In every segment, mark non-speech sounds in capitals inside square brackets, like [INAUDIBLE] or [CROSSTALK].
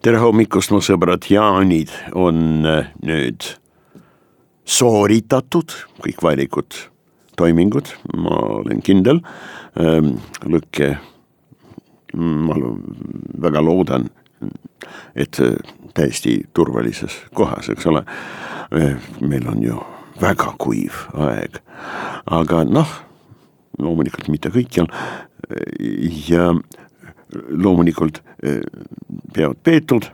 tere hommikust, mu sõbrad, jaanid on äh, nüüd sooritatud, kõik vajalikud toimingud, ma olen kindel. Lõkke, ma väga loodan, et äh, täiesti turvalises kohas, eks ole. Äh, meil on ju väga kuiv aeg, aga noh, loomulikult mitte kõikjal ja loomulikult eh, peavad peetud,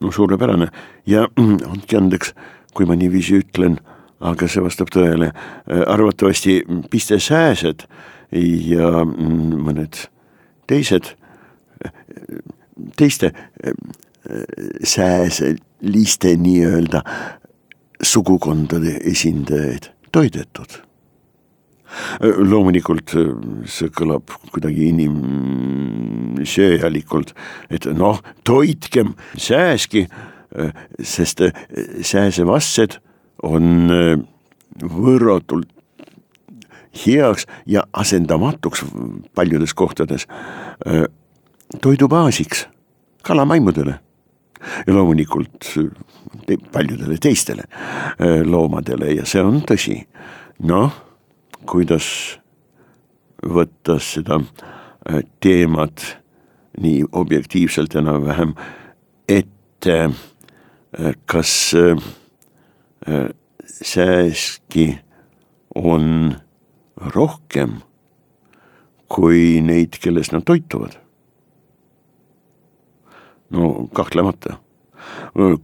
no suurepärane. Ja andke andeks, kui ma niiviisi ütlen, aga see vastab tõele, eh, arvatavasti pistesääsed ja mm, mõned teised, eh, teiste sääseliste nii-öelda sugukondade esindajaid toidetud loomulikult äh, see kõlab kuidagi inimsööjalikult, et noh, toitkem sääski, äh, sest äh, sääsevastsed on võrratult heaks ja asendamatuks paljudes kohtades toidubaasiks kalamaimudele ja loomulikult paljudele teistele loomadele ja see on tõsi. noh kuidas võtta seda äh, teemat nii objektiivselt enam-vähem ette, äh, kas äh, sääski on rohkem kui neid, kellest nad toituvad? no kahtlemata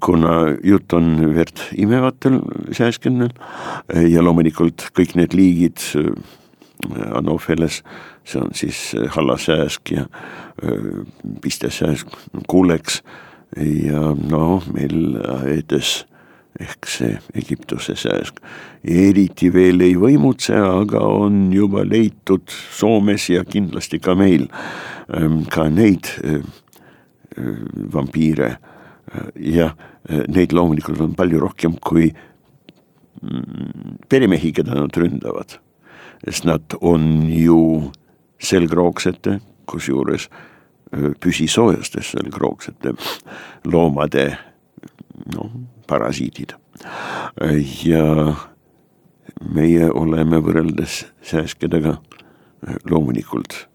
kuna jutt on verd imevatel sääskennel ja loomulikult kõik need liigid äh, Anopheles, see on siis äh, hallasääsk ja pistesääsk, kulleks ja noh, meil Aedes ehk see Egiptuse sääsk. Eriti veel ei võimutse, aga on juba leitud Soomes ja kindlasti ka meil ka neid vampiire jah, neid loomulikult on palju rohkem kui mm, peremehi, keda nad ründavad. sest nad on ju selgroogsete, kusjuures püsisoojustes selgroogsete loomade noh, parasiidid. ja meie oleme võrreldes sääskedega loomulikult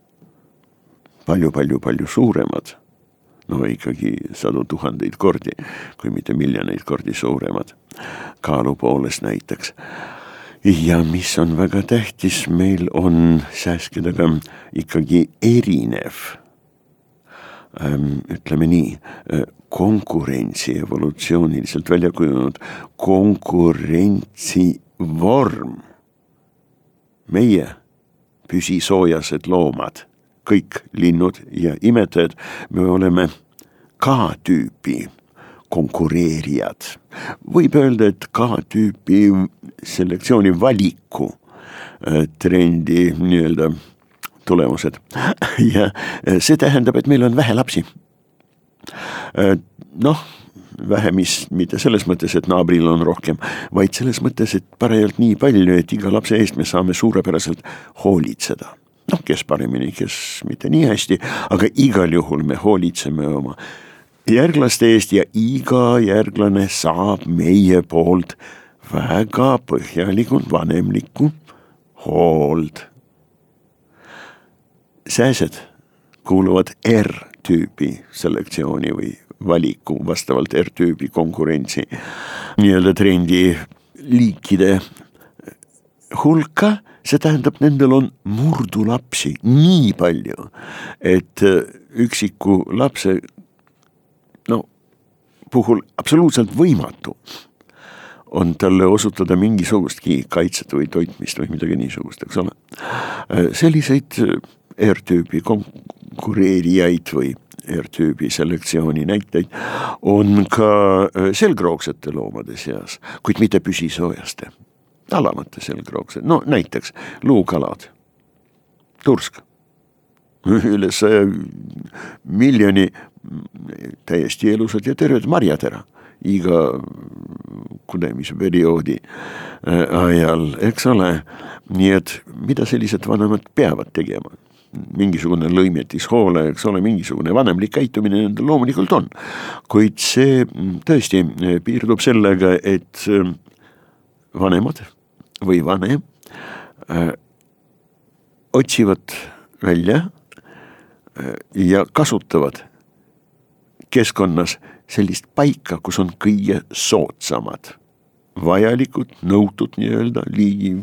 palju-palju-palju suuremad no ikkagi sadu tuhandeid kordi, kui mitte miljoneid kordi suuremad, kaalu poolest näiteks. ja mis on väga tähtis, meil on sääskedega ikkagi erinev ähm, ütleme nii, äh, konkurentsi evolutsiooniliselt välja kujunenud konkurentsi vorm. meie püsisoojased loomad kõik linnud ja imetajad, me oleme K-tüüpi konkureerijad. võib öelda, et K-tüüpi selektsiooni valiku äh, trendi nii-öelda tulemused [LAUGHS] ja äh, see tähendab, et meil on vähe lapsi. Äh, noh, vähe, mis mitte selles mõttes, et naabril on rohkem, vaid selles mõttes, et parajalt nii palju, et iga lapse eest me saame suurepäraselt hoolitseda noh, kes paremini, kes mitte nii hästi, aga igal juhul me hoolitseme oma järglaste eest ja iga järglane saab meie poolt väga põhjalikult vanemlikku hoold. sääsed kuuluvad R-tüübi selektsiooni või valiku vastavalt R-tüübi konkurentsi nii-öelda trendi liikide hulka see tähendab, nendel on murdulapsi nii palju, et äh, üksiku lapse no puhul absoluutselt võimatu on talle osutada mingisugustki kaitset või toitmist või midagi niisugust, eks ole. selliseid R-tüübi konkureerijaid või R-tüübi selektsiooni näiteid on ka selgroogsete loomade seas, kuid mitte püsisoojaste, alamate selgroogsed, no näiteks luukalad, tursk [LAUGHS] üle saja miljoni täiesti elusad ja terved marjatera iga kudemisperioodi äh, ajal, eks ole. nii et mida sellised vanemad peavad tegema? mingisugune lõimetishoole, eks ole, mingisugune vanemlik käitumine nendel loomulikult on. kuid see tõesti piirdub sellega, et äh, vanemad või vanem äh, otsivad välja äh, ja kasutavad keskkonnas sellist paika, kus on kõige soodsamad, vajalikud, nõutud nii-öelda liigi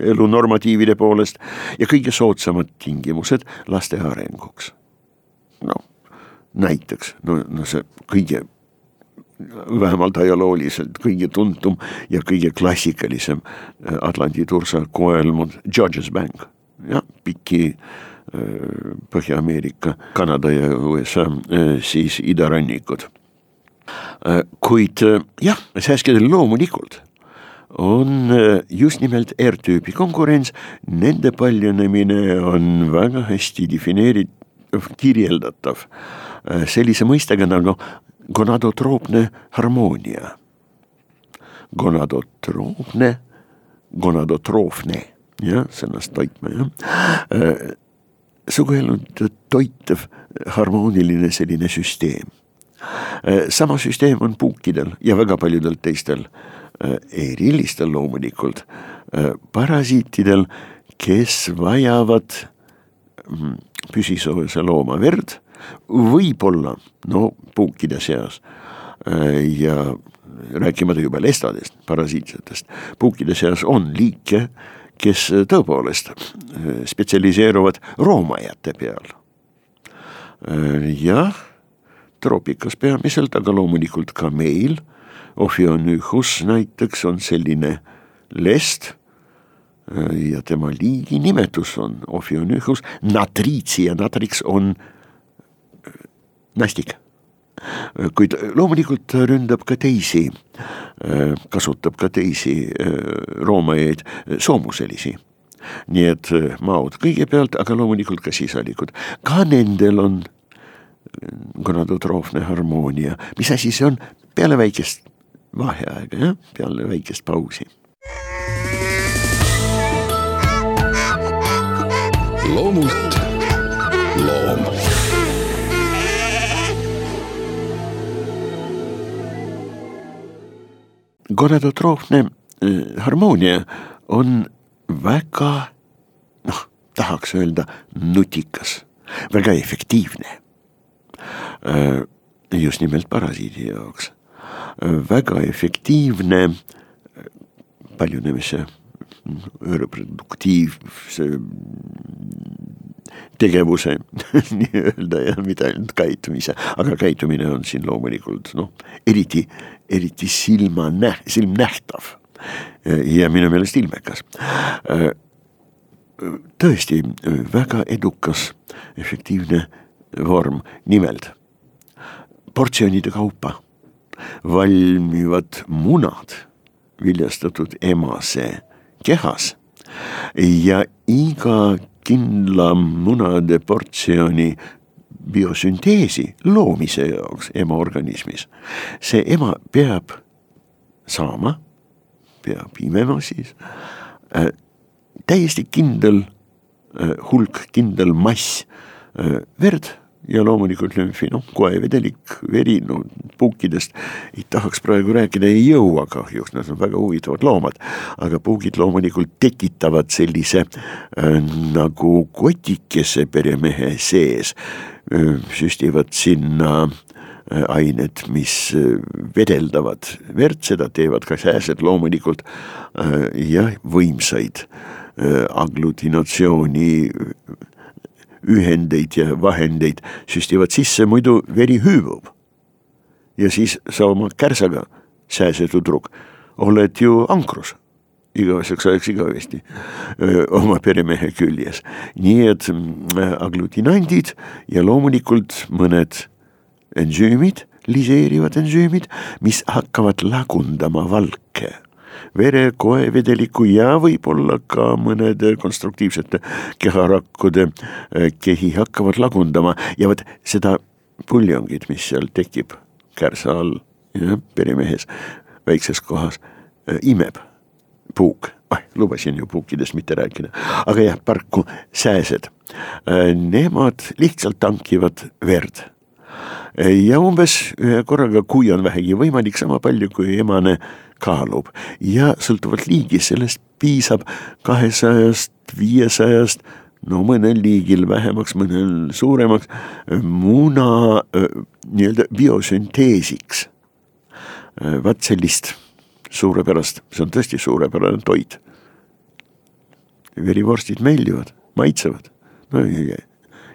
elunormatiivide poolest ja kõige soodsamad tingimused laste arenguks. noh, näiteks, no, no see kõige vähemalt ajalooliselt kõige tuntum ja kõige klassikalisem äh, Atlandi tursa koelmud Georges Bank, jah, piki äh, Põhja-Ameerika, Kanada ja USA äh, siis idarannikud. Kuid jah, sääskedel loomulikult on just nimelt R-tüübi konkurents, nende paljunemine on väga hästi defineeritav, kirjeldatav sellise mõistega nagu gonadotroopne harmoonia. Gonadotroopne, gonadotroofne, jah, sõnast toitma jah. suguelund toitev harmooniline selline süsteem Äh, sama süsteem on puukidel ja väga paljudel teistel äh, erilistel loomulikult parasiitidel, kes vajavad mm, püsisoojuse looma verd, võib-olla no puukide seas ja rääkimata juba lestadest, parasiitsetest, puukide seas on liike, kes tõepoolest spetsialiseeruvad roomajate peal. jah troopikas peamiselt, aga loomulikult ka meil. Ophionüchus näiteks on selline lest ja tema liiginimetus on Ophionüchus, natriitsi ja natriks on äh, nästik. kuid loomulikult ründab ka teisi, kasutab ka teisi äh, roomajaid, soomuselisi nii et maod kõigepealt, aga loomulikult ka sisalikud, ka nendel on gonadotroofne harmoonia, mis asi see on, peale väikest vaheaega, jah, peale väikest pausi. loomult loom. Gonadotroofne äh, harmoonia on väga noh, tahaks öelda nutikas, väga efektiivne Äh, just nimelt parasiidi jaoks. Äh, väga efektiivne paljunemise reproduktiivse tegevuse [LAUGHS] nii-öelda ja mitte ainult käitumise, aga käitumine on siin loomulikult noh, eriti, eriti silma näh-, silmnähtav ja minu meelest ilmekas. tõesti väga edukas, efektiivne vorm, nimelt portsjonide kaupa valmivad munad viljastatud emase kehas ja iga kindla munade portsjoni biosünteesi loomise jaoks ema organismis. see ema peab saama, peab imema siis äh, täiesti kindel äh, hulk, kindel mass äh, verd ja loomulikult lümfi, noh, koevedelik, veri, no puukidest ei tahaks praegu rääkida, ei jõua kahjuks, nad on väga huvitavad loomad. aga puugid loomulikult tekitavad sellise äh, nagu kotikese peremehe sees äh,, süstivad sinna äh, ained, mis äh, vedeldavad verd, seda teevad ka sääsed loomulikult äh, ja võimsaid äh, aglutinatsiooni ühendeid ja vahendeid süstivad sisse, muidu veri hüübub. ja siis sa oma kärsaga, sääse tüdruk, oled ju ankrus igaveseks ajaks igavesti öö, oma peremehe küljes. nii et aglutinandid ja loomulikult mõned ensüümid, liseerivad ensüümid, mis hakkavad lagundama valke vere, koevedeliku ja võib-olla ka mõnede konstruktiivsete keharakkude kehi hakkavad lagundama ja vot seda puljongit, mis seal tekib kärsa all, perimehes, väikses kohas, imeb puuk, ah lubasin ju puukidest mitte rääkida, aga jah, parku sääsed. Nemad lihtsalt tankivad verd. Ja umbes ühe korraga, kui on vähegi võimalik, sama palju kui emane kaalub ja sõltuvalt liigist, sellest piisab kahesajast, viiesajast no mõnel liigil vähemaks, mõnel suuremaks, muna nii-öelda biosünteesiks. vaat sellist suurepärast, see on tõesti suurepärane toit. verivorstid meeldivad, maitsevad, no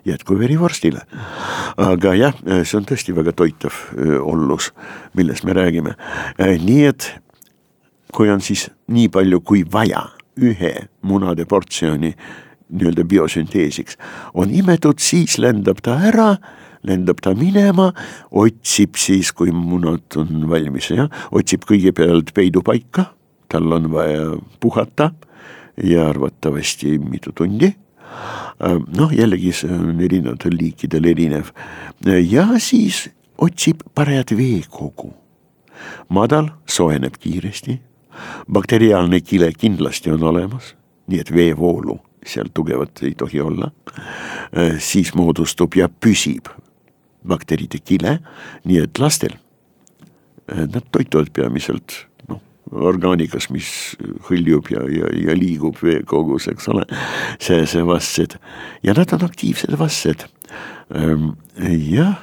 jätku verivorstile. aga jah, see on tõesti väga toitav ollus, millest me räägime. nii et kui on siis nii palju kui vaja ühe munade portsjoni nii-öelda biosünteesiks, on imetud, siis lendab ta ära lendab ta minema, otsib siis, kui munad on valmis, jah, otsib kõigepealt peidupaika, tal on vaja puhata ja arvatavasti mitu tundi noh, jällegi see on erinevatel liikidel erinev ja siis otsib parajat veekogu. madal soojeneb kiiresti, bakteriaalne kile kindlasti on olemas, nii et veevoolu seal tugevat ei tohi olla. siis moodustub ja püsib bakteride kile, nii et lastel nad toituvad peamiselt orgaanikas, mis hõljub ja, ja, ja liigub veekogus, eks ole, see, see vastsed ja nad on aktiivsed vastsed. Ehm, jah,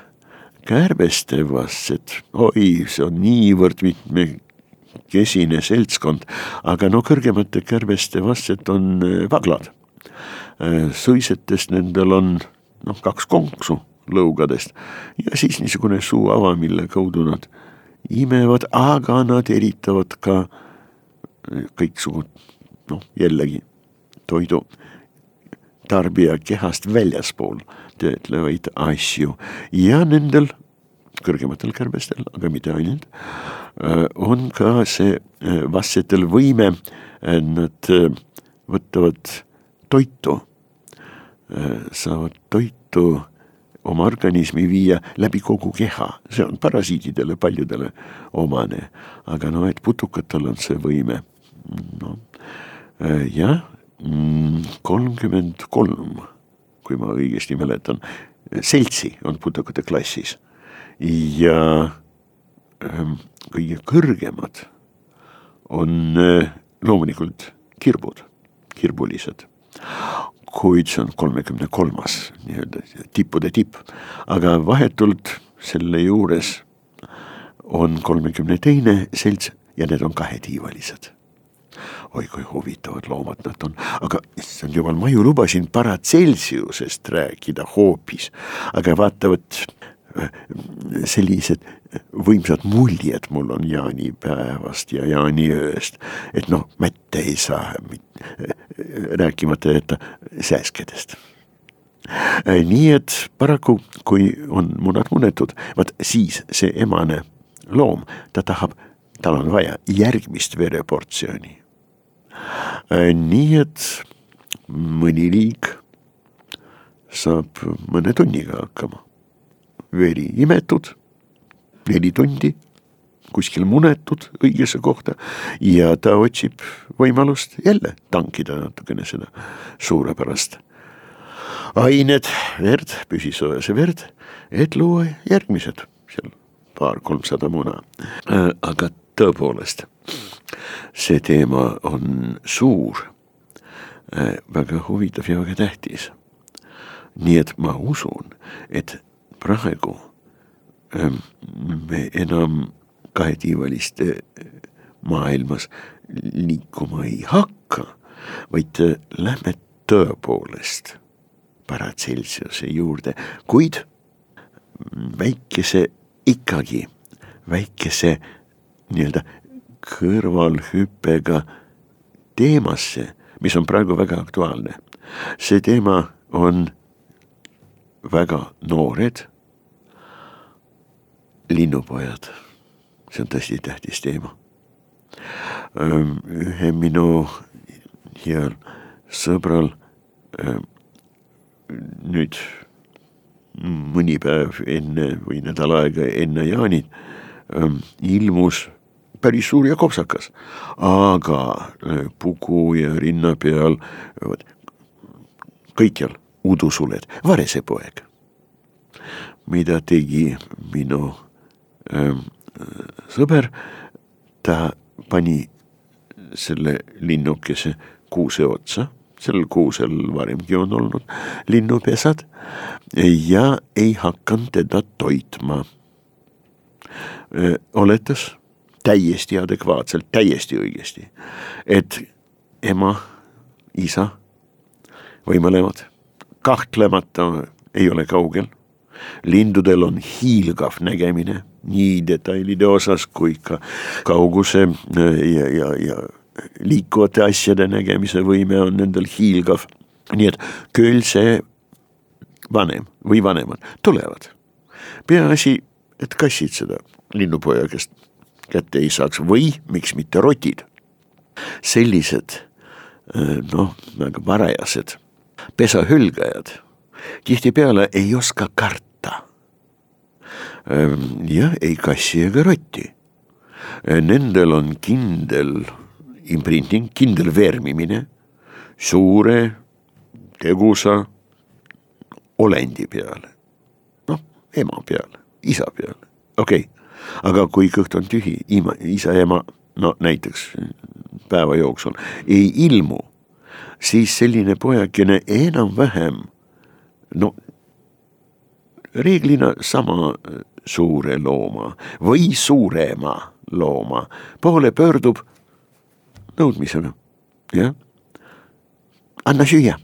kärbeste vastsed, oi, see on niivõrd mitmekesine seltskond, aga no kõrgemate kärbeste vastsed on eh, vaglad. Eh, suisetest nendel on noh, kaks konksu lõugadest ja siis niisugune suu ava, mille kaudu nad imevad, aga nad eritavad ka kõiksugu noh, jällegi toidu tarbija kehast väljaspool töötlevaid asju. Ja nendel kõrgematel kärbestel, aga mitte ainult, on ka see vastsetel võime, nad võtavad toitu, saavad toitu oma organismi viia läbi kogu keha, see on parasiitidele paljudele omane, aga no et putukatel on see võime, noh jah, kolmkümmend kolm, kui ma õigesti mäletan, seltsi on putukate klassis. Ja ähm, kõige kõrgemad on äh, loomulikult kirbud, kirbulised kuid see on kolmekümne kolmas nii-öelda tippude tipp, aga vahetult selle juures on kolmekümne teine selts ja need on kahetiivalised. oi kui huvitavad loomad nad on, aga issand jumal, ma ju lubasin Paracelsiusest rääkida hoopis, aga vaata vot sellised võimsad muljed mul on jaanipäevast ja jaaniööst, et noh, mätte ei saa, rääkimata jätta sääskedest. nii et paraku, kui on munad munetud, vot siis see emane loom, ta tahab, tal on vaja järgmist vereportsjoni. nii et mõni liig saab mõne tunniga hakkama veri imetud, neli tundi, kuskil munetud õigesse kohta ja ta otsib võimalust jälle tankida natukene seda suurepärast ained, verd, püsisoojase verd, et luua järgmised seal paar-kolmsada muna. aga tõepoolest, see teema on suur, väga huvitav ja väga tähtis. nii et ma usun, et praegu ähm, me enam kahetiivaliste äh, maailmas liikuma ei hakka, vaid äh, lähme tõepoolest Paracelsiuse juurde, kuid väikese ikkagi, väikese nii-öelda kõrvalhüppega teemasse, mis on praegu väga aktuaalne. see teema on väga noored linnupojad, see on tõesti tähtis teema. ühe minu heal sõbral nüüd mõni päev enne või nädal aega enne jaanit ilmus päris suur ja kopsakas, aga puku ja rinna peal kõikjal udusuled, varesepoeg. mida tegi minu sõber, ta pani selle linnukese kuuse otsa, sellel kuusel varemgi on olnud linnupesad ja ei hakanud teda toitma. oletas täiesti adekvaatselt, täiesti õigesti, et ema, isa või mõlemad kahtlemata ei ole kaugel. Lindudel on hiilgav nägemine nii detailide osas kui ka kauguse äh, ja, ja, ja liikuvate asjade nägemise võime on nendel hiilgav. nii et küll see vanem või vanemad tulevad. peaasi, et kassid seda linnupoja käest kätte ei saaks või miks mitte rotid. sellised äh, noh, väga varajased pesahülgajad tihtipeale ei oska karta. Ehm, jah, ei kassi ega rotti. Nendel on kindel imprinting, kindel vermimine suure tegusa olendi peale. noh, ema peale, isa peale, okei okay., aga kui kõht on tühi, ima, isa, ema, no näiteks päeva jooksul ei ilmu siis selline pojakene enam-vähem no reeglina sama suure looma või suurema looma poole pöördub nõudmisega, jah. anna süüa,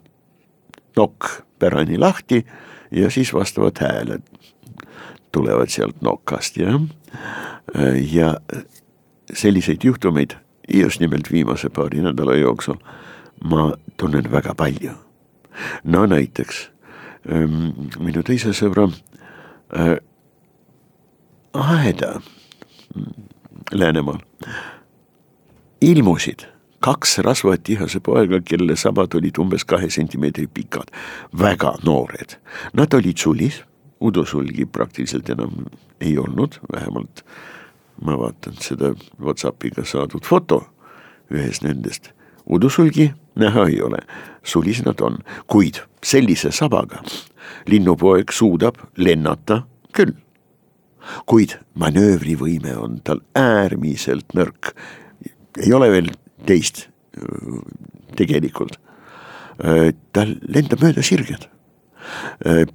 nokk pärani lahti ja siis vastavad hääled tulevad sealt nokast, jah. ja selliseid juhtumeid just nimelt viimase paari nädala jooksul ma tunnen väga palju. no näiteks minu teise sõbra äh, aeda Läänemaal ilmusid kaks rasvatihase poega, kelle sabad olid umbes kahe sentimeetri pikad, väga noored. Nad olid sulis, udusulgi praktiliselt enam ei olnud, vähemalt ma vaatan seda Whatsappiga saadud foto ühest nendest. udusulgi näha ei ole, sulis nad on, kuid sellise sabaga linnupoeg suudab lennata küll. kuid manöövrivõime on tal äärmiselt nõrk. ei ole veel teist tegelikult. tal lendab mööda sirged.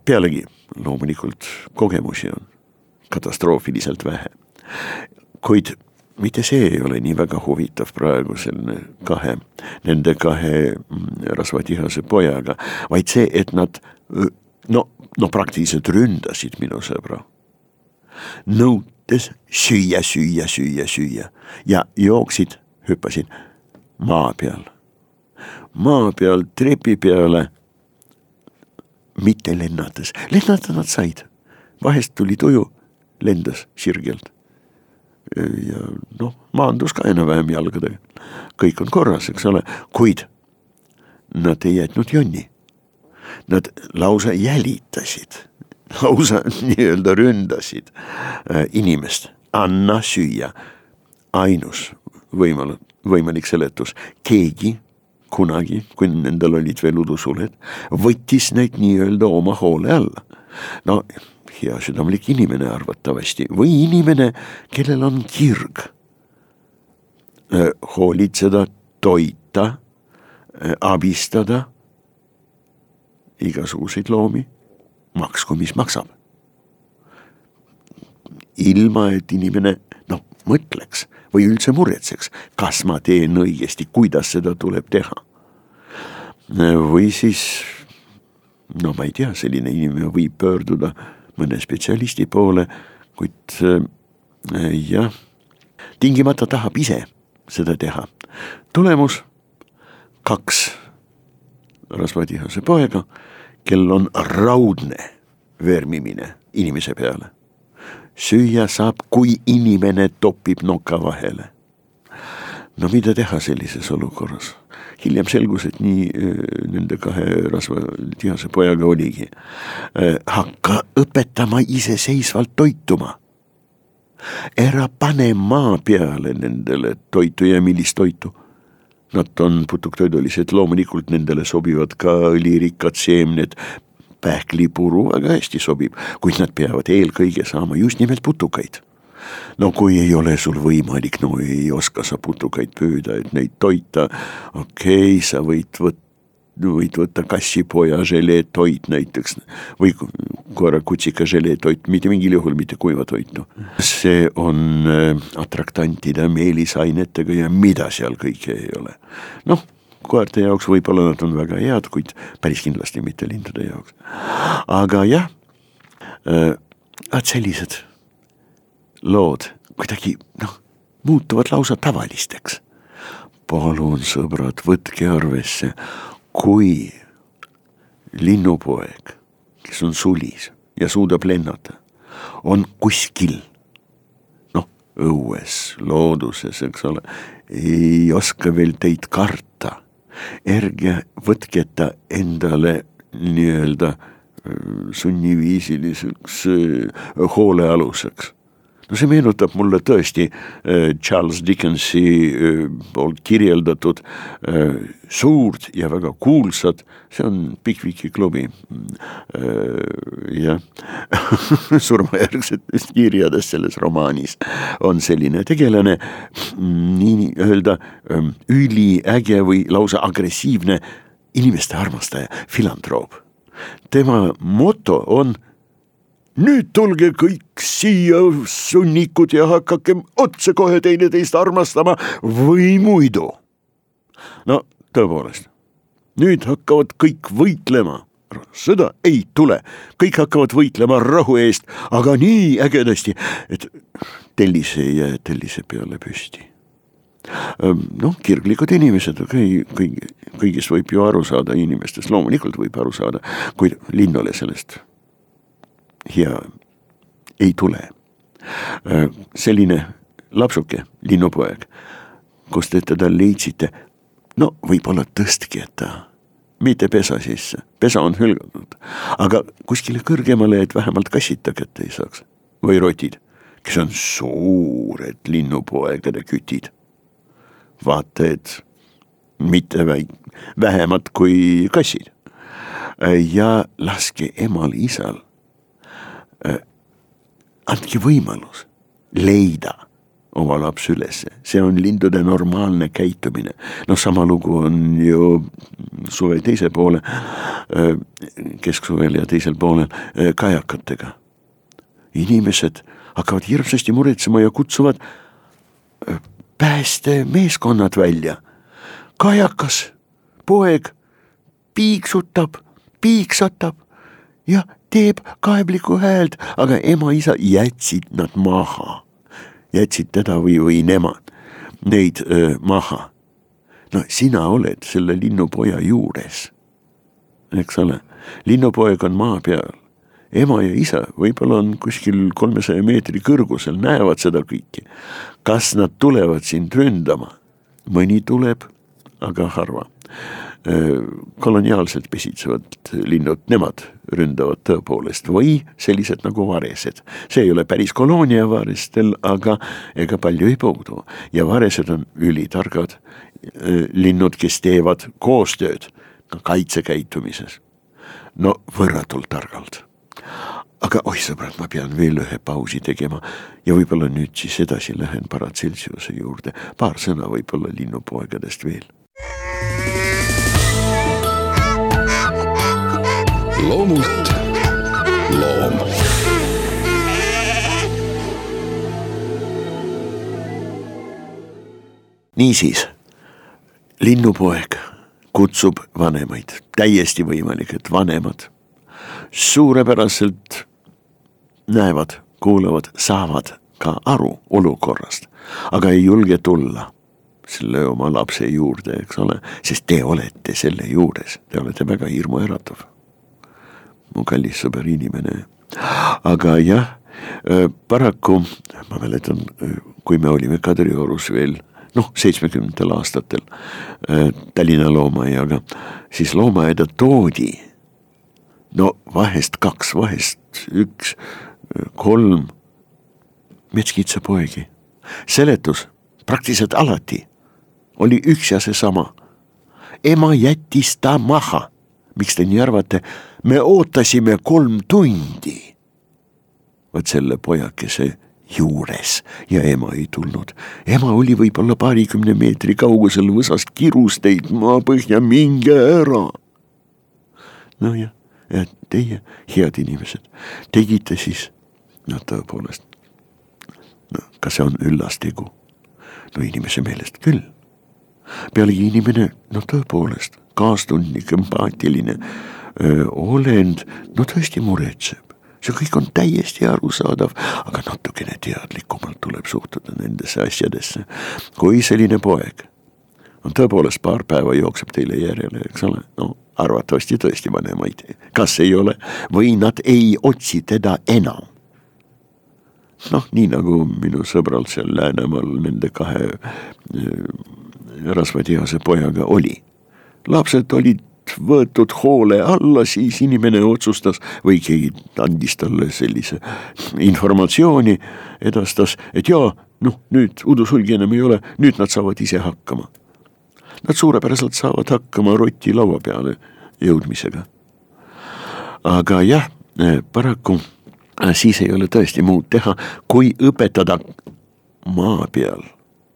pealegi loomulikult kogemusi on katastroofiliselt vähe, kuid mitte see ei ole nii väga huvitav praegu selline kahe, nende kahe mm, rasvatihase pojaga, vaid see, et nad no, no praktiliselt ründasid minu sõbra. nõudes süüa, süüa, süüa, süüa ja jooksid, hüppasid maa peal, maa peal trepi peale. mitte lennates, lennata nad said, vahest tuli tuju, lendas sirgelt ja noh, maandus ka enam-vähem jalgadega. kõik on korras, eks ole, kuid nad ei jätnud jonni. Nad lausa jälitasid, lausa [LAUGHS] nii-öelda ründasid äh, inimest, anna süüa. ainus võimal-, võimalik seletus, keegi kunagi, kui nendel olid veel udusuled, võttis neid nii-öelda oma hoole alla. no heasüdamlik inimene arvatavasti või inimene, kellel on kirg hoolitseda, toita, abistada igasuguseid loomi, maksku, mis maksab. ilma, et inimene noh, mõtleks või üldse muretseks, kas ma teen õigesti, kuidas seda tuleb teha. või siis no ma ei tea, selline inimene võib pöörduda mõne spetsialisti poole, kuid äh, jah, tingimata tahab ise seda teha. tulemus kaks rasvatihase poega, kel on raudne vermimine inimese peale. süüa saab, kui inimene topib noka vahele. No mida teha sellises olukorras? hiljem selgus, et nii nende kahe rasvatihase pojaga oligi. hakka õpetama iseseisvalt toituma ära pane maa peale nendele toitu ja millist toitu. Nad on putuktoidulised, loomulikult nendele sobivad ka õlirikkad seemned, pähklipuru väga hästi sobib, kuid nad peavad eelkõige saama just nimelt putukaid no kui ei ole sul võimalik, no ei oska sa putukaid püüda, et neid toita, okei okay,, sa võid võtta võid võtta kassipoja želeetoit näiteks või koera-kutsika želeetoit, mitte mingil juhul mitte kuiva toitu. see on äh, atraktantide, meelisainetega ja mida seal kõike ei ole. noh, koerte jaoks võib-olla nad on väga head, kuid päris kindlasti mitte lindude jaoks. aga jah äh,, vaat sellised lood kuidagi noh, muutuvad lausa tavalisteks palun sõbrad, võtke arvesse, kui linnupoeg, kes on sulis ja suudab lennata, on kuskil noh, õues, looduses, eks ole, ei oska veel teid karta. ärge võtke ta endale nii-öelda sunniviisiliseks hoolealuseks no see meenutab mulle tõesti äh, Charles Dickensi äh, poolt kirjeldatud äh, suurt ja väga kuulsat, see on Bigwiki klubi jah [LAUGHS] surmajärgsetes kirjades selles romaanis on selline tegelane nii-öelda ähm, üliäge või lausa agressiivne inimeste armastaja, filantroop. tema moto on nüüd tulge kõik siia, sunnikud, ja hakakem otsekohe teineteist armastama või muidu. no tõepoolest, nüüd hakkavad kõik võitlema sõda ei tule, kõik hakkavad võitlema rahu eest, aga nii ägedasti, et tellis ei jää tellise peale püsti. noh, kirglikud inimesed, okei okay,, kõigi, kõigist võib ju aru saada, inimestest loomulikult võib aru saada, kuid linnule sellest ja ei tule. Äh, selline lapsuke, linnupoeg, kus te teda leidsite, no võib-olla tõstke ta mitte pesa sisse, pesa on hülgatud, aga kuskile kõrgemale, et vähemalt kassid ta kätte ei saaks või rotid, kes on suured linnupoegade kütid. vaata, et mitte väik-, vähemad kui kassid. ja laske emal-isal Äh, andke võimalus leida oma laps ülesse, see on lindude normaalne käitumine. noh, sama lugu on ju suve teise poole, äh, kesksuvel ja teisel poolel äh, kajakatega. inimesed hakkavad hirmsasti muretsema ja kutsuvad päästemeeskonnad välja. kajakas, poeg piiksutab, piiksatab ja teeb kaeblikku häält, aga ema-isa jätsid nad maha. jätsid teda või, või nemad, neid öö, maha. no sina oled selle linnupoja juures, eks ole, linnupoeg on maa peal ema ja isa võib-olla on kuskil kolmesaja meetri kõrgusel, näevad seda kõike. kas nad tulevad sind ründama? mõni tuleb, aga harva koloniaalselt pesitsevad linnud, nemad ründavad tõepoolest või sellised nagu varesed. see ei ole päris koloonia varestel, aga ega palju ei puudu. Ja varesed on ülitargad linnud, kes teevad koostööd ka kaitsekäitumises. no võrratult targalt. Aga oih sõbrad, ma pean veel ühe pausi tegema. Ja võib-olla nüüd siis edasi lähen Paracelsiuse juurde, paar sõna võib-olla linnupoegadest veel loomult loom. niisiis, linnupoeg kutsub vanemaid, täiesti võimalik, et vanemad suurepäraselt näevad, kuulavad, saavad ka aru olukorrast, aga ei julge tulla selle oma lapse juurde, eks ole, sest te olete selle juures, te olete väga hirmuäratav. Mu kallis sõber inimene, aga jah, paraku ma mäletan, kui me olime Kadriorus veel noh, seitsmekümnendatel aastatel Tallinna loomaaiaga, siis loomaaeda toodi no vahest kaks, vahest üks, kolm metskitsapoegi. seletus praktiliselt alati oli üks ja seesama. ema jättis ta maha. Miks te nii arvate? me ootasime kolm tundi. vot selle pojakese juures ja ema ei tulnud. ema oli võib-olla paarikümne meetri kaugusel võsast kirus teid maapõhja, minge ära. nojah, teie, head inimesed, tegite siis, no tõepoolest, no kas see on üllas tegu? no inimese meelest küll pealegi inimene, noh tõepoolest, kaastundlik, empaatiline öö, olend, no tõesti muretseb. see kõik on täiesti arusaadav, aga natukene teadlikumalt tuleb suhtuda nendesse asjadesse. kui selline poeg on tõepoolest paar päeva jookseb teile järele, eks ole, no arvatavasti tõesti vanemaid, kas ei ole, või nad ei otsi teda enam noh, nii nagu minu sõbral seal Läänemaal nende kahe rasvatihase pojaga oli. Lapsed olid võetud hoole alla, siis inimene otsustas või keegi andis talle sellise informatsiooni, edastas, et jaa, noh, nüüd udusulgi enam ei ole, nüüd nad saavad ise hakkama. Nad suurepäraselt saavad hakkama roti laua peale jõudmisega. aga jah, paraku siis ei ole tõesti muud teha, kui õpetada maa peal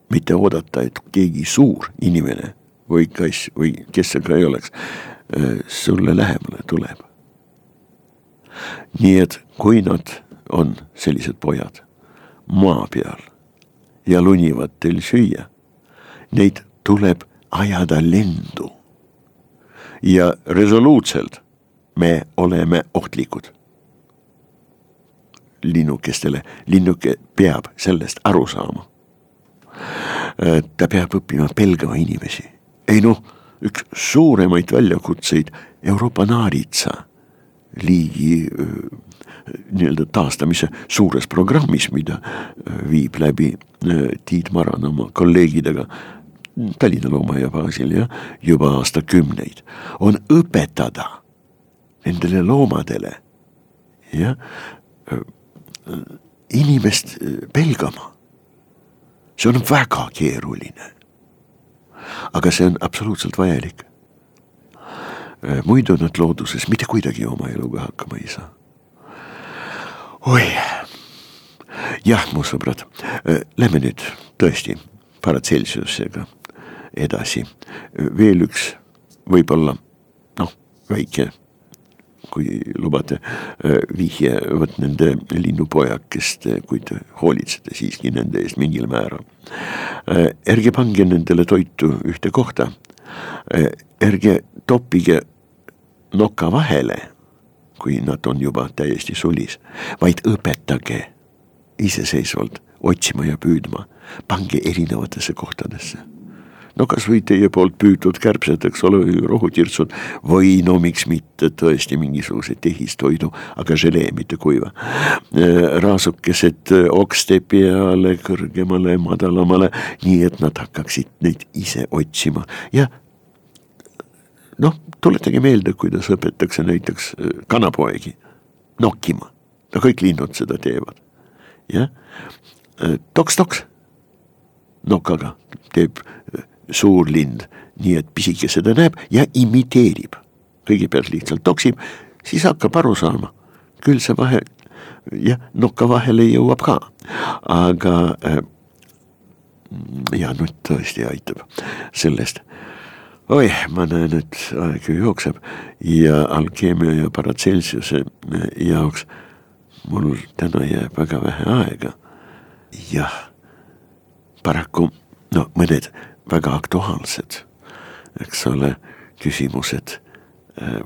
mitte oodata, et keegi suur inimene või kass või kes see ka ei oleks, äh, sulle lähemale tuleb. nii et kui nad on sellised pojad maa peal ja lunivad teil süüa, neid tuleb ajada lendu. ja resoluutselt me oleme ohtlikud linnukestele, linnuke peab sellest aru saama Äh, ta peab õppima pelgama inimesi. Ei noh, üks suuremaid väljakutseid Euroopa naaritsa liigi äh, nii-öelda taastamise suures programmis, mida äh, viib läbi Tiit Maran oma kolleegidega Tallinna loomaaia baasil jah, juba aastakümneid, on õpetada nendele loomadele jah, inimest pelgama see on väga keeruline. Aga see on absoluutselt vajalik. Äh, muidu nad looduses mitte kuidagi oma eluga hakkama ei saa. oi, jah, mu sõbrad, äh, lähme nüüd tõesti Paracelsusega edasi, veel üks võib-olla noh, väike kui lubate, äh, vihje vot nende linnupojakest, kui te hoolitsete siiski nende eest mingil määral. Äh, ärge pange nendele toitu ühte kohta, äh, ärge toppige noka vahele, kui nad on juba täiesti sulis, vaid õpetage iseseisvalt otsima ja püüdma, pange erinevatesse kohtadesse no kasvõi teie poolt püütud kärbsed, eks ole, rohutirtsud. Või no miks mitte tõesti mingisuguse tehistoidu, aga želee, mitte kuiva. Äh, raasukesed äh, okste peale, kõrgemale, madalamale, nii et nad hakkaksid neid ise otsima. Ja noh, tuletage meelde, kuidas õpetatakse näiteks äh, kanapoegi nokkima, no kõik linnud seda teevad, jah, toks-toks. Nokaga teeb suur lind, nii et pisike seda näeb ja imiteerib. kõigepealt lihtsalt toksib, siis hakkab aru saama, küll see vahe, jah, nokka vahele jõuab ka, aga äh, ja nüüd tõesti aitab sellest. oi, ma näen, et aeg ju jookseb ja alkeemia ja Paracelsiuse äh, jaoks mul täna jääb väga vähe aega. jah, paraku no mõned väga aktuaalsed, eks ole, küsimused. Äh,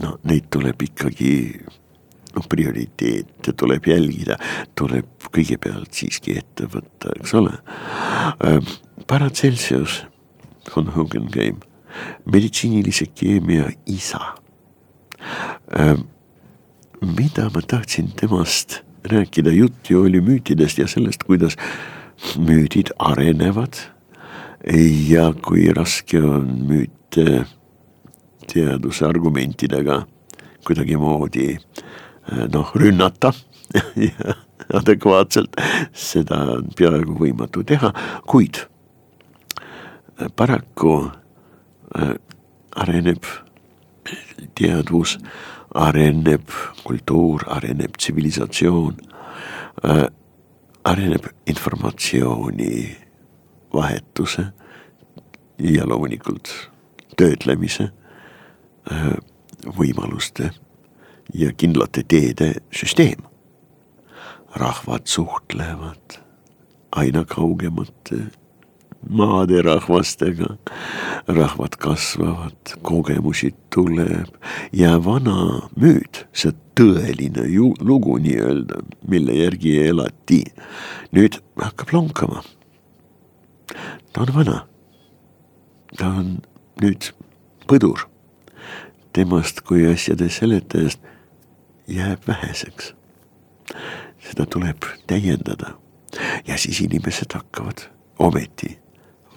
no neid tuleb ikkagi noh, prioriteete tuleb jälgida, tuleb kõigepealt siiski ette võtta, eks ole. Paracelsius von Hogenheim, meditsiinilise keemia isa. mida ma tahtsin temast rääkida, jutt ju oli müütidest ja sellest, kuidas müüdid arenevad. Ja kui raske on müüte teaduse argumentidega kuidagimoodi noh rünnata [LAUGHS] adekvaatselt, seda on peaaegu võimatu teha, kuid paraku äh, areneb teadvus, areneb kultuur, areneb tsivilisatsioon, areneb informatsiooni vahetuse ja loomulikult töötlemise äh, võimaluste ja kindlate teede süsteem. rahvad suhtlevad aina kaugemate maaderahvastega. rahvad kasvavad, kogemusi tuleb ja vana müüt, see tõeline ju, lugu nii-öelda, mille järgi elati, nüüd hakkab lonkama. Ta on vana. ta on nüüd põdur. temast kui asjade seletajast jääb väheseks. seda tuleb täiendada ja siis inimesed hakkavad ometi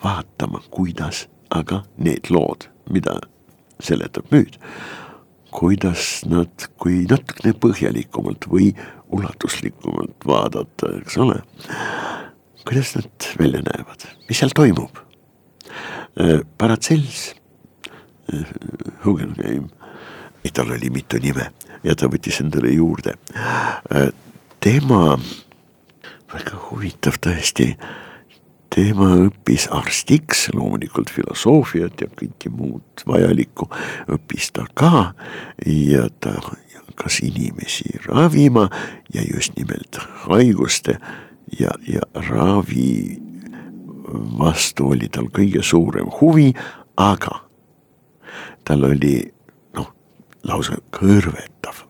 vaatama, kuidas aga need lood, mida seletab müüt, kuidas nad, kui natukene põhjalikumalt või ulatuslikumalt vaadata, eks ole. Kuidas nad välja näevad, mis seal toimub? Äh, Paracels, äh, Hugenheim, tal oli mitu nime ja ta võttis endale juurde. Äh, tema, väga huvitav tõesti tema õppis arstiks, loomulikult filosoofiat ja kõike muud vajalikku õppis ta ka ja ta hakkas inimesi ravima ja just nimelt haiguste ja, ja ravi vastu oli tal kõige suurem huvi, aga tal oli noh, lausa kõrvetav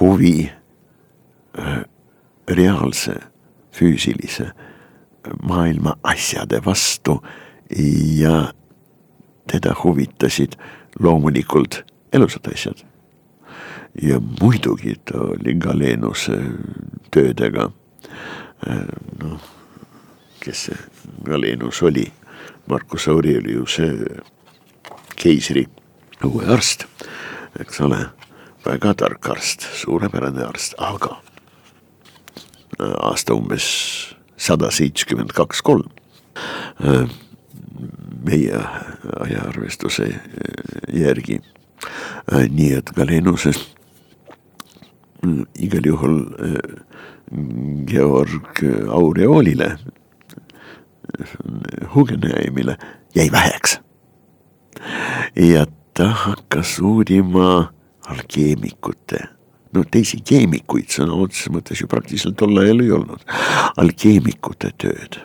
huvi äh, reaalse füüsilise maailma asjade vastu ja teda huvitasid loomulikult elusad asjad. ja muidugi ta oli Galenuse töödega, noh, kes see Galenus oli, Marcus Aureliuse keisri uue arst, eks ole, väga tark arst, suurepärane arst, aga aasta umbes sada seitsekümmend kaks kolm. Äh, meie ajaarvestuse äh, järgi. Äh, nii et Galenuses igal juhul Georg Aureolile, Hugenheimile jäi väheks. ja ta hakkas uurima alkeemikute no teisi keemikuid sõna otseses mõttes ju praktiliselt tol ajal ei olnud, alkeemikute tööd.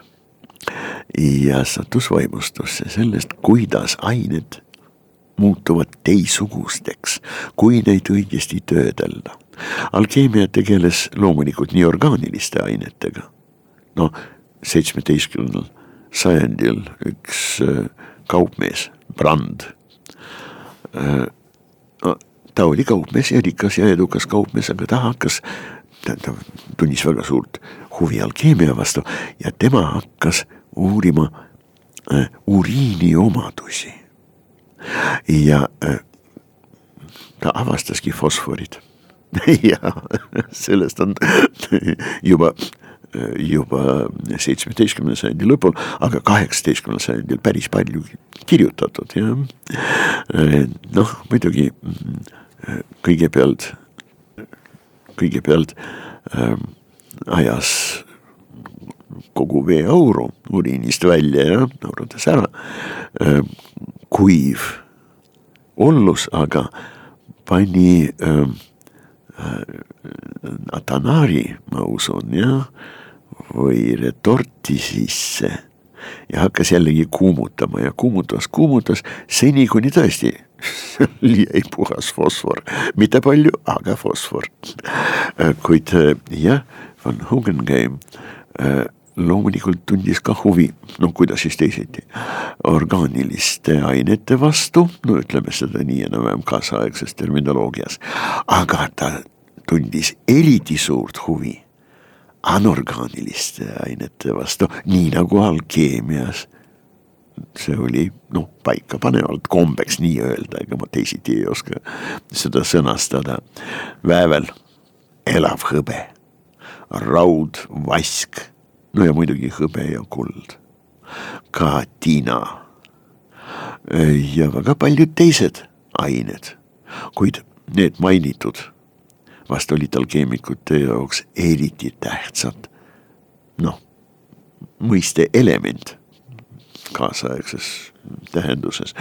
ja sattus vaimustusse sellest, kuidas ained muutuvad teistsugusteks, kui neid õigesti töödelda. alkeemia tegeles loomulikult nii orgaaniliste ainetega, noh seitsmeteistkümnendal sajandil üks äh, kaupmees, Brand äh, ta oli kaupmees ja rikas ja edukas kaupmees, aga ta hakkas, ta, tundis väga suurt huvi alkeemia vastu ja tema hakkas uurima äh, uriini omadusi. Ja äh, ta avastaski fosforid ja sellest on [LAUGHS] juba juba seitsmeteistkümnenda sajandi lõpul, aga kaheksateistkümnendal sajandil päris palju kirjutatud ja noh, muidugi kõigepealt, kõigepealt äh, ajas kogu veeauru uriinist välja ja aurutas ära äh,. Kuiv. Ollus aga pani äh, Atanari, ma usun jah, või retorti sisse. Ja hakkas jällegi kuumutama ja kuumutas, kuumutas seni, kuni tõesti [LAUGHS] jäi puhas fosfor, mitte palju, aga fosfor. kuid jah, Van Hogenheim loomulikult tundis ka huvi, no kuidas siis teisiti, orgaaniliste ainete vastu, no ütleme seda nii enam-vähem kaasaegses terminoloogias, aga ta tundis eriti suurt huvi anorgaaniliste ainete vastu, nii nagu alkeemias. see oli noh, paikapanevalt kombeks nii öelda, ega ma teisiti ei oska seda sõnastada. väävel, elav hõbe, raud, vask, no ja muidugi hõbe ja kuld, ka tina ja väga paljud teised ained, kuid need mainitud vast olid alkeemikute jaoks eriti tähtsad. noh, mõiste element kaasaegses tähenduses.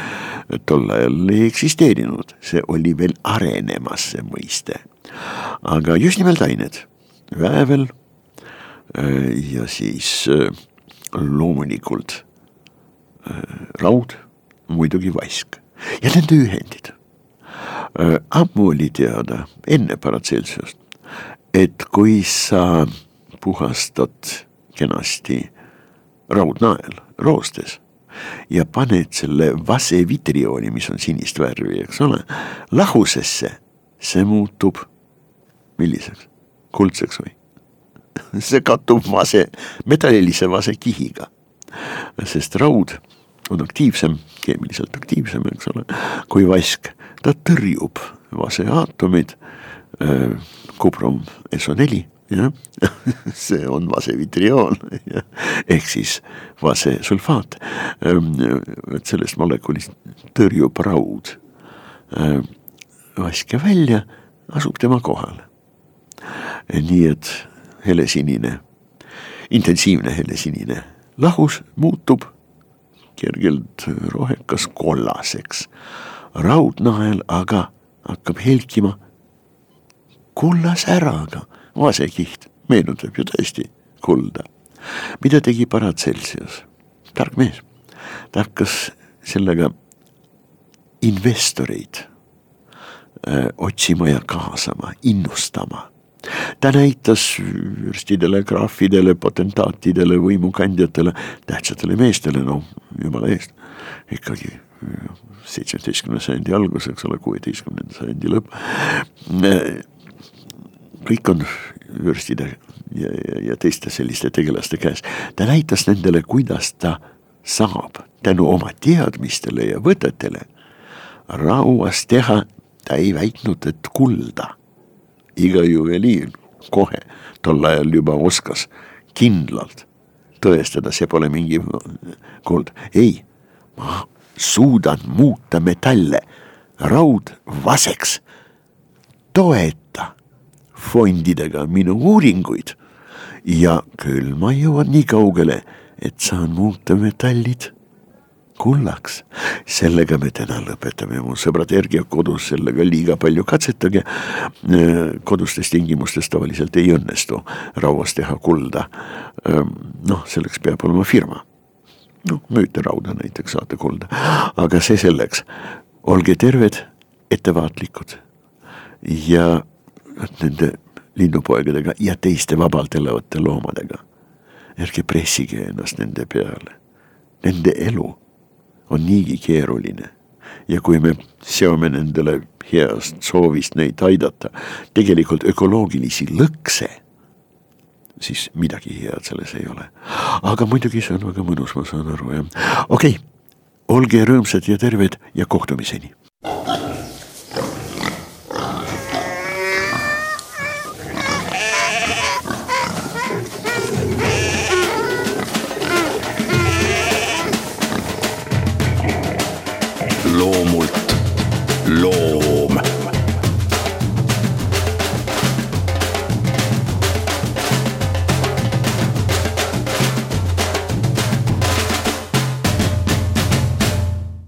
Tol ajal ei eksisteerinud, see oli veel arenemas, see mõiste. aga just nimelt ained, väävel ja siis äh, loomulikult äh, raud, muidugi vask ja nende ühendid Äh, ammu oli teada, enne Paracelsiust, et kui sa puhastad kenasti raudnael roostes ja paned selle vasevitriooni, mis on sinist värvi, eks ole, lahusesse, see muutub milliseks, kuldseks või? [LAUGHS] see kattub vase, metallilise vasekihiga, sest raud on aktiivsem, keemiliselt aktiivsem, eks ole, kui vask. ta tõrjub vaseaatomid, äh, kubrum SO4, jah, [LAUGHS] see on vasevitrioon, ehk siis vasesulfaat. Ähm, et sellest molekulist tõrjub raud äh, vaske välja, asub tema kohale. nii et helesinine, intensiivne helesinine. Lahus muutub kergelt rohekas kollaseks. raudnael aga hakkab helkima kullasäraga, vasekiht meenutab ju tõesti kulda. mida tegi Paracelsius, tark mees, ta hakkas sellega investoreid öö, otsima ja kaasama, innustama ta näitas vürstidele, graafidele, potentaatidele, võimukandjatele, tähtsatele meestele, no jumala eest, ikkagi seitsmeteistkümnenda sajandi algus, eks ole, kuueteistkümnenda sajandi lõpp. kõik on vürstide ja, ja, ja teiste selliste tegelaste käes. ta näitas nendele, kuidas ta saab tänu oma teadmistele ja võtetele rauas teha, ta ei väitnud, et kulda iga juveliir kohe tol ajal juba oskas kindlalt tõestada, see pole mingi kuld, ei, ma suudan muuta metalle raudvaseks. toeta fondidega minu uuringuid ja küll ma jõuan nii kaugele, et saan muuta metallid kullaks. sellega me täna lõpetame, mu sõbrad, ärge kodus sellega liiga palju katsetage. kodustes tingimustes tavaliselt ei õnnestu rauast teha kulda. noh, selleks peab olema firma. noh, müüte rauda näiteks, saate kulda, aga see selleks. olge terved, ettevaatlikud ja nende linnupoegadega ja teiste vabalt elavate loomadega. ärge pressige ennast nende peale, nende elu on niigi keeruline. ja kui me seome nendele heast soovist neid aidata tegelikult ökoloogilisi lõkse, siis midagi head selles ei ole. aga muidugi see on väga mõnus, ma saan aru jah, okei okay., olge rõõmsad ja terved ja kohtumiseni